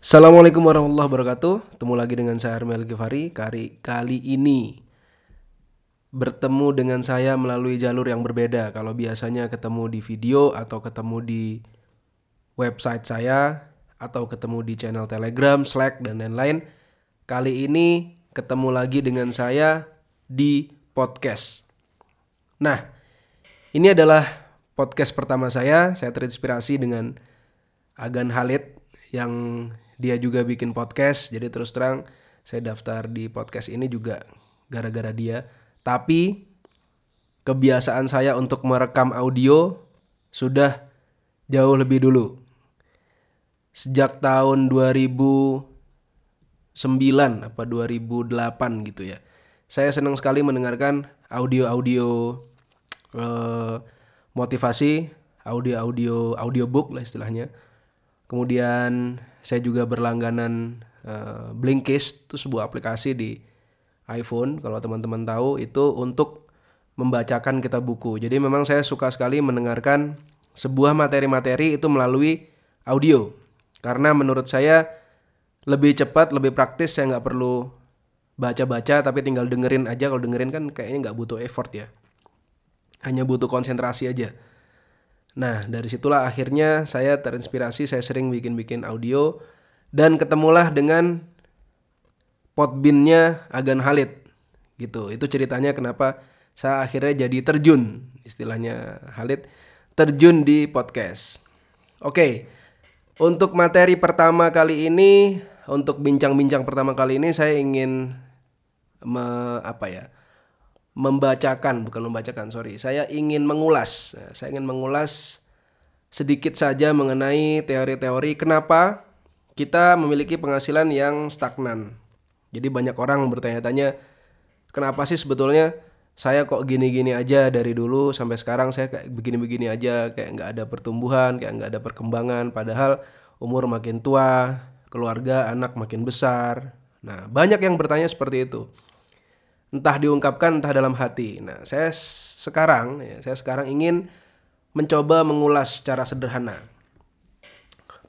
Assalamualaikum warahmatullahi wabarakatuh. Ketemu lagi dengan saya Armel Givari. Kali kali ini bertemu dengan saya melalui jalur yang berbeda. Kalau biasanya ketemu di video atau ketemu di website saya atau ketemu di channel Telegram, Slack dan lain-lain. Kali ini ketemu lagi dengan saya di podcast. Nah, ini adalah podcast pertama saya. Saya terinspirasi dengan Agan Halid yang dia juga bikin podcast. Jadi terus terang saya daftar di podcast ini juga gara-gara dia. Tapi kebiasaan saya untuk merekam audio sudah jauh lebih dulu. Sejak tahun 2009 apa 2008 gitu ya. Saya senang sekali mendengarkan audio-audio eh, motivasi, audio-audio audiobook lah istilahnya. Kemudian saya juga berlangganan uh, Blinkist itu sebuah aplikasi di iPhone kalau teman-teman tahu itu untuk membacakan kitab buku. Jadi memang saya suka sekali mendengarkan sebuah materi-materi itu melalui audio. Karena menurut saya lebih cepat, lebih praktis, saya nggak perlu baca-baca tapi tinggal dengerin aja. Kalau dengerin kan kayaknya nggak butuh effort ya. Hanya butuh konsentrasi aja. Nah, dari situlah akhirnya saya terinspirasi, saya sering bikin-bikin audio dan ketemulah dengan potbinnya Agan Halid gitu. Itu ceritanya kenapa saya akhirnya jadi terjun, istilahnya Halid terjun di podcast. Oke. Untuk materi pertama kali ini, untuk bincang-bincang pertama kali ini saya ingin me, apa ya? Membacakan, bukan membacakan, sorry. Saya ingin mengulas, saya ingin mengulas sedikit saja mengenai teori-teori kenapa kita memiliki penghasilan yang stagnan. Jadi banyak orang bertanya-tanya, kenapa sih sebetulnya saya kok gini-gini aja dari dulu sampai sekarang saya kayak begini-begini aja, kayak nggak ada pertumbuhan, kayak nggak ada perkembangan, padahal umur makin tua, keluarga, anak makin besar. Nah, banyak yang bertanya seperti itu entah diungkapkan entah dalam hati. Nah, saya sekarang ya, saya sekarang ingin mencoba mengulas secara sederhana.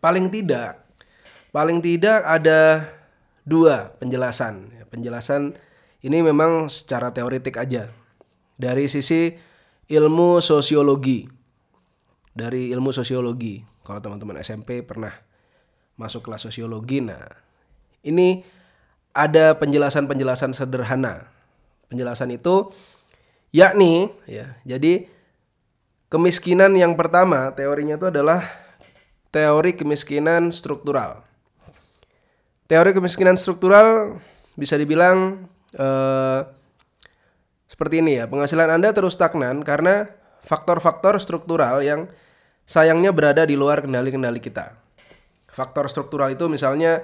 Paling tidak, paling tidak ada dua penjelasan. Ya, penjelasan ini memang secara teoritik aja. Dari sisi ilmu sosiologi. Dari ilmu sosiologi. Kalau teman-teman SMP pernah masuk kelas sosiologi, nah ini ada penjelasan-penjelasan sederhana penjelasan itu yakni ya. Jadi kemiskinan yang pertama teorinya itu adalah teori kemiskinan struktural. Teori kemiskinan struktural bisa dibilang eh, seperti ini ya. Penghasilan Anda terus stagnan karena faktor-faktor struktural yang sayangnya berada di luar kendali-kendali kita. Faktor struktural itu misalnya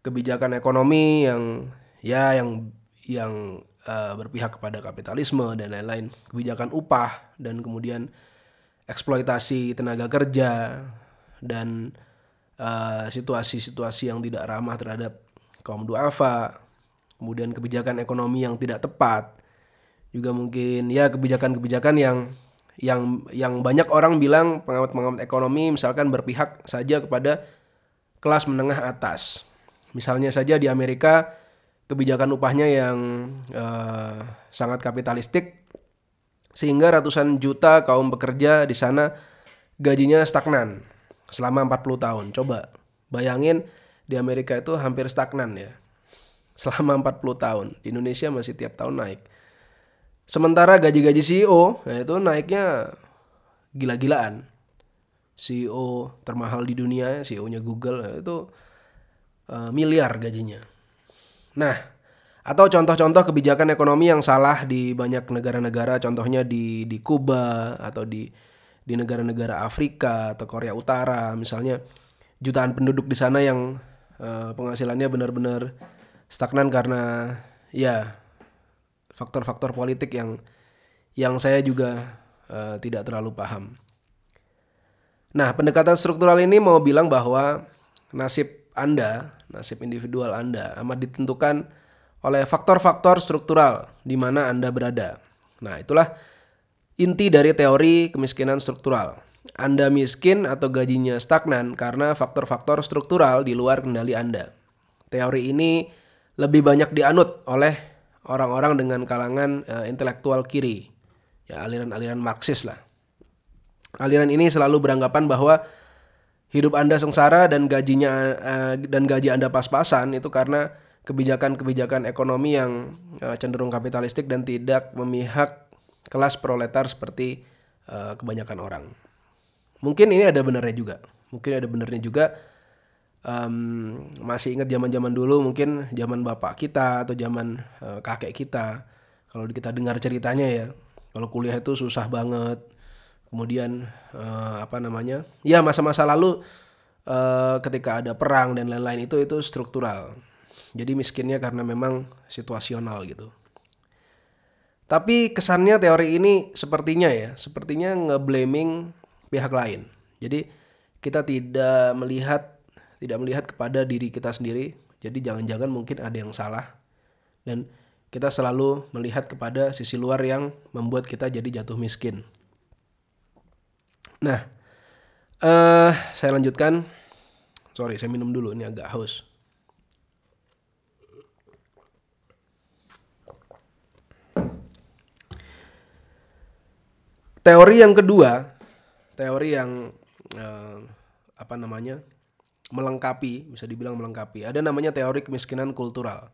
kebijakan ekonomi yang ya yang yang uh, berpihak kepada kapitalisme dan lain-lain, kebijakan upah dan kemudian eksploitasi tenaga kerja dan uh, situasi-situasi yang tidak ramah terhadap kaum duafa, kemudian kebijakan ekonomi yang tidak tepat, juga mungkin ya kebijakan-kebijakan yang yang yang banyak orang bilang pengamat-pengamat ekonomi misalkan berpihak saja kepada kelas menengah atas. Misalnya saja di Amerika kebijakan upahnya yang uh, sangat kapitalistik sehingga ratusan juta kaum pekerja di sana gajinya stagnan selama 40 tahun. Coba bayangin di Amerika itu hampir stagnan ya. Selama 40 tahun. Di Indonesia masih tiap tahun naik. Sementara gaji-gaji CEO ya itu naiknya gila-gilaan. CEO termahal di dunia, CEO-nya Google ya itu uh, miliar gajinya. Nah, atau contoh-contoh kebijakan ekonomi yang salah di banyak negara-negara, contohnya di di Kuba atau di di negara-negara Afrika atau Korea Utara, misalnya jutaan penduduk di sana yang uh, penghasilannya benar-benar stagnan karena ya faktor-faktor politik yang yang saya juga uh, tidak terlalu paham. Nah, pendekatan struktural ini mau bilang bahwa nasib Anda nasib individual Anda amat ditentukan oleh faktor-faktor struktural di mana Anda berada. Nah, itulah inti dari teori kemiskinan struktural. Anda miskin atau gajinya stagnan karena faktor-faktor struktural di luar kendali Anda. Teori ini lebih banyak dianut oleh orang-orang dengan kalangan uh, intelektual kiri, ya aliran-aliran Marxis lah. Aliran ini selalu beranggapan bahwa hidup Anda sengsara dan gajinya uh, dan gaji Anda pas-pasan itu karena kebijakan-kebijakan ekonomi yang uh, cenderung kapitalistik dan tidak memihak kelas proletar seperti uh, kebanyakan orang. Mungkin ini ada benarnya juga. Mungkin ada benarnya juga. Um, masih ingat zaman-zaman dulu mungkin zaman bapak kita atau zaman uh, kakek kita. Kalau kita dengar ceritanya ya, kalau kuliah itu susah banget. Kemudian uh, apa namanya? Ya masa-masa lalu uh, ketika ada perang dan lain-lain itu itu struktural. Jadi miskinnya karena memang situasional gitu. Tapi kesannya teori ini sepertinya ya, sepertinya ngeblaming pihak lain. Jadi kita tidak melihat tidak melihat kepada diri kita sendiri. Jadi jangan-jangan mungkin ada yang salah dan kita selalu melihat kepada sisi luar yang membuat kita jadi jatuh miskin. Nah, uh, saya lanjutkan. Sorry, saya minum dulu ini agak haus. Teori yang kedua teori yang uh, apa namanya melengkapi, bisa dibilang melengkapi. Ada namanya teori kemiskinan kultural.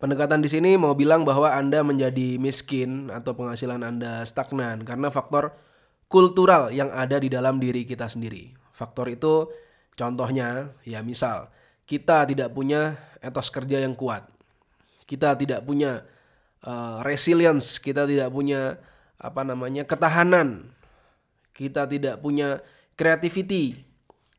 Pendekatan di sini mau bilang bahwa Anda menjadi miskin atau penghasilan Anda stagnan karena faktor kultural yang ada di dalam diri kita sendiri. Faktor itu contohnya ya misal kita tidak punya etos kerja yang kuat. Kita tidak punya uh, resilience, kita tidak punya apa namanya ketahanan kita tidak punya creativity,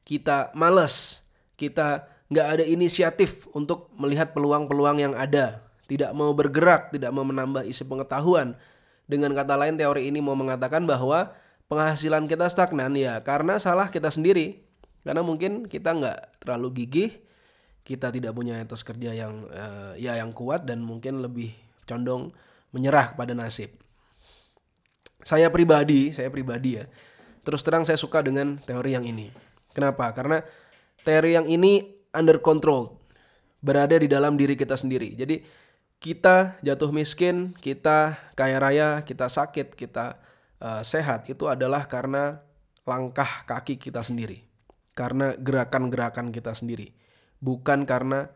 kita males, kita nggak ada inisiatif untuk melihat peluang-peluang yang ada, tidak mau bergerak, tidak mau menambah isi pengetahuan. Dengan kata lain teori ini mau mengatakan bahwa penghasilan kita stagnan ya karena salah kita sendiri. Karena mungkin kita nggak terlalu gigih, kita tidak punya etos kerja yang uh, ya yang kuat dan mungkin lebih condong menyerah kepada nasib. Saya pribadi, saya pribadi ya, Terus terang saya suka dengan teori yang ini. Kenapa? Karena teori yang ini under control, berada di dalam diri kita sendiri. Jadi kita jatuh miskin, kita kaya raya, kita sakit, kita uh, sehat itu adalah karena langkah kaki kita sendiri. Karena gerakan-gerakan kita sendiri. Bukan karena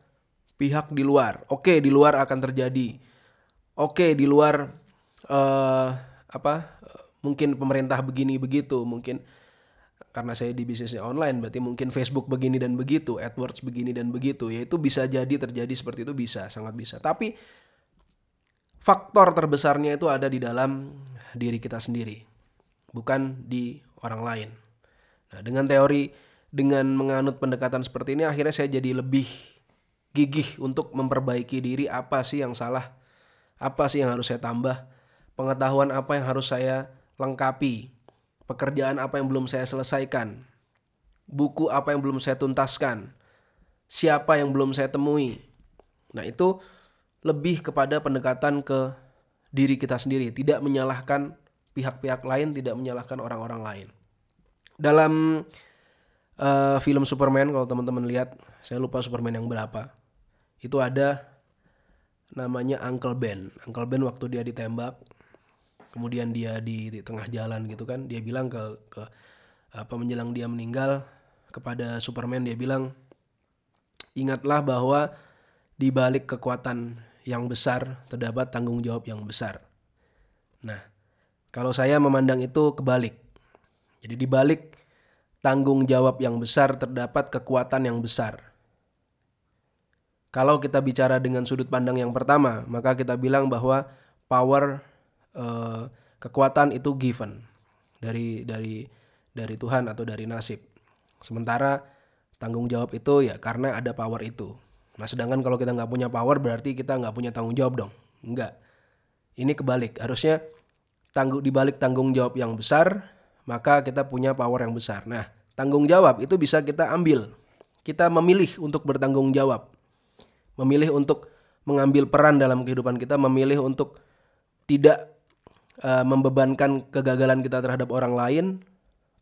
pihak di luar. Oke, di luar akan terjadi. Oke, di luar uh, apa mungkin pemerintah begini begitu mungkin karena saya di bisnisnya online berarti mungkin Facebook begini dan begitu AdWords begini dan begitu ya itu bisa jadi terjadi seperti itu bisa sangat bisa tapi faktor terbesarnya itu ada di dalam diri kita sendiri bukan di orang lain nah dengan teori dengan menganut pendekatan seperti ini akhirnya saya jadi lebih gigih untuk memperbaiki diri apa sih yang salah apa sih yang harus saya tambah pengetahuan apa yang harus saya lengkapi. Pekerjaan apa yang belum saya selesaikan. Buku apa yang belum saya tuntaskan. Siapa yang belum saya temui. Nah itu lebih kepada pendekatan ke diri kita sendiri. Tidak menyalahkan pihak-pihak lain, tidak menyalahkan orang-orang lain. Dalam uh, film Superman kalau teman-teman lihat, saya lupa Superman yang berapa. Itu ada namanya Uncle Ben. Uncle Ben waktu dia ditembak, kemudian dia di, di tengah jalan gitu kan dia bilang ke ke apa menjelang dia meninggal kepada Superman dia bilang ingatlah bahwa di balik kekuatan yang besar terdapat tanggung jawab yang besar. Nah, kalau saya memandang itu kebalik. Jadi di balik tanggung jawab yang besar terdapat kekuatan yang besar. Kalau kita bicara dengan sudut pandang yang pertama, maka kita bilang bahwa power uh, kekuatan itu given dari dari dari Tuhan atau dari nasib. Sementara tanggung jawab itu ya karena ada power itu. Nah sedangkan kalau kita nggak punya power berarti kita nggak punya tanggung jawab dong. Enggak. Ini kebalik. Harusnya tanggung dibalik tanggung jawab yang besar maka kita punya power yang besar. Nah tanggung jawab itu bisa kita ambil. Kita memilih untuk bertanggung jawab. Memilih untuk mengambil peran dalam kehidupan kita, memilih untuk tidak uh, membebankan kegagalan kita terhadap orang lain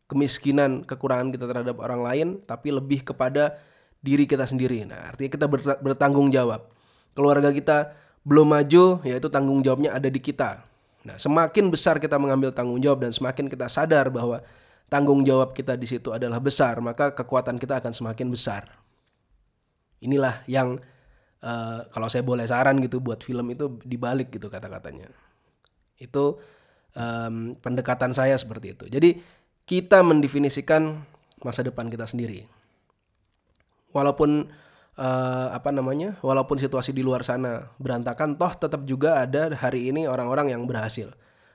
kemiskinan, kekurangan kita terhadap orang lain, tapi lebih kepada diri kita sendiri. Nah, artinya kita bertanggung jawab. Keluarga kita belum maju, yaitu tanggung jawabnya ada di kita. Nah, semakin besar kita mengambil tanggung jawab dan semakin kita sadar bahwa tanggung jawab kita di situ adalah besar, maka kekuatan kita akan semakin besar. Inilah yang uh, kalau saya boleh saran gitu buat film itu dibalik gitu kata-katanya. Itu um, pendekatan saya seperti itu. Jadi kita mendefinisikan masa depan kita sendiri. Walaupun uh, apa namanya, walaupun situasi di luar sana berantakan, toh tetap juga ada hari ini orang-orang yang berhasil.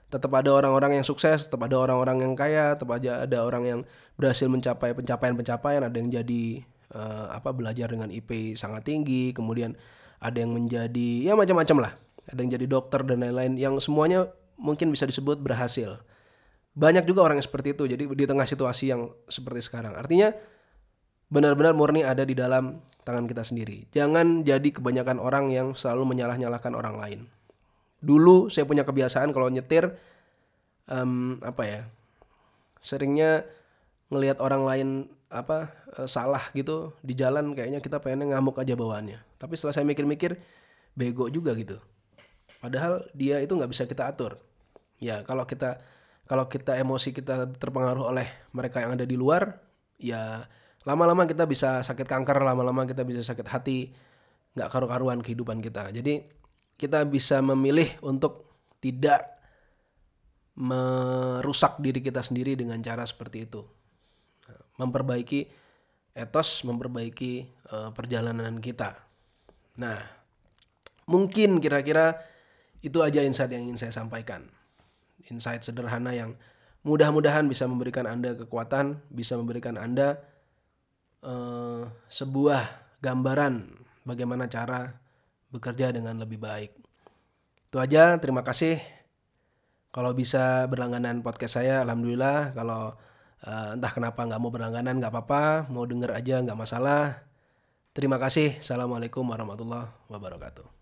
Tetap ada orang-orang yang sukses, tetap ada orang-orang yang kaya, tetap aja ada orang yang berhasil mencapai pencapaian-pencapaian, ada yang jadi uh, apa belajar dengan IP sangat tinggi, kemudian ada yang menjadi ya macam-macam lah. Ada yang jadi dokter dan lain-lain yang semuanya mungkin bisa disebut berhasil banyak juga orang yang seperti itu jadi di tengah situasi yang seperti sekarang artinya benar-benar murni ada di dalam tangan kita sendiri. Jangan jadi kebanyakan orang yang selalu menyalah-nyalahkan orang lain. Dulu saya punya kebiasaan kalau nyetir um, apa ya seringnya ngelihat orang lain apa uh, salah gitu di jalan kayaknya kita pengennya ngamuk aja bawaannya. Tapi setelah saya mikir-mikir bego juga gitu. Padahal dia itu nggak bisa kita atur. Ya kalau kita kalau kita emosi kita terpengaruh oleh mereka yang ada di luar ya lama-lama kita bisa sakit kanker lama-lama kita bisa sakit hati nggak karu-karuan kehidupan kita. Jadi kita bisa memilih untuk tidak merusak diri kita sendiri dengan cara seperti itu. Memperbaiki etos memperbaiki uh, perjalanan kita. Nah mungkin kira-kira itu aja insight yang ingin saya sampaikan. Insight sederhana yang mudah-mudahan bisa memberikan Anda kekuatan, bisa memberikan Anda uh, sebuah gambaran bagaimana cara bekerja dengan lebih baik. Itu aja, terima kasih. Kalau bisa berlangganan podcast saya, alhamdulillah. Kalau uh, entah kenapa nggak mau berlangganan nggak apa-apa, mau denger aja nggak masalah. Terima kasih. Assalamualaikum warahmatullahi wabarakatuh.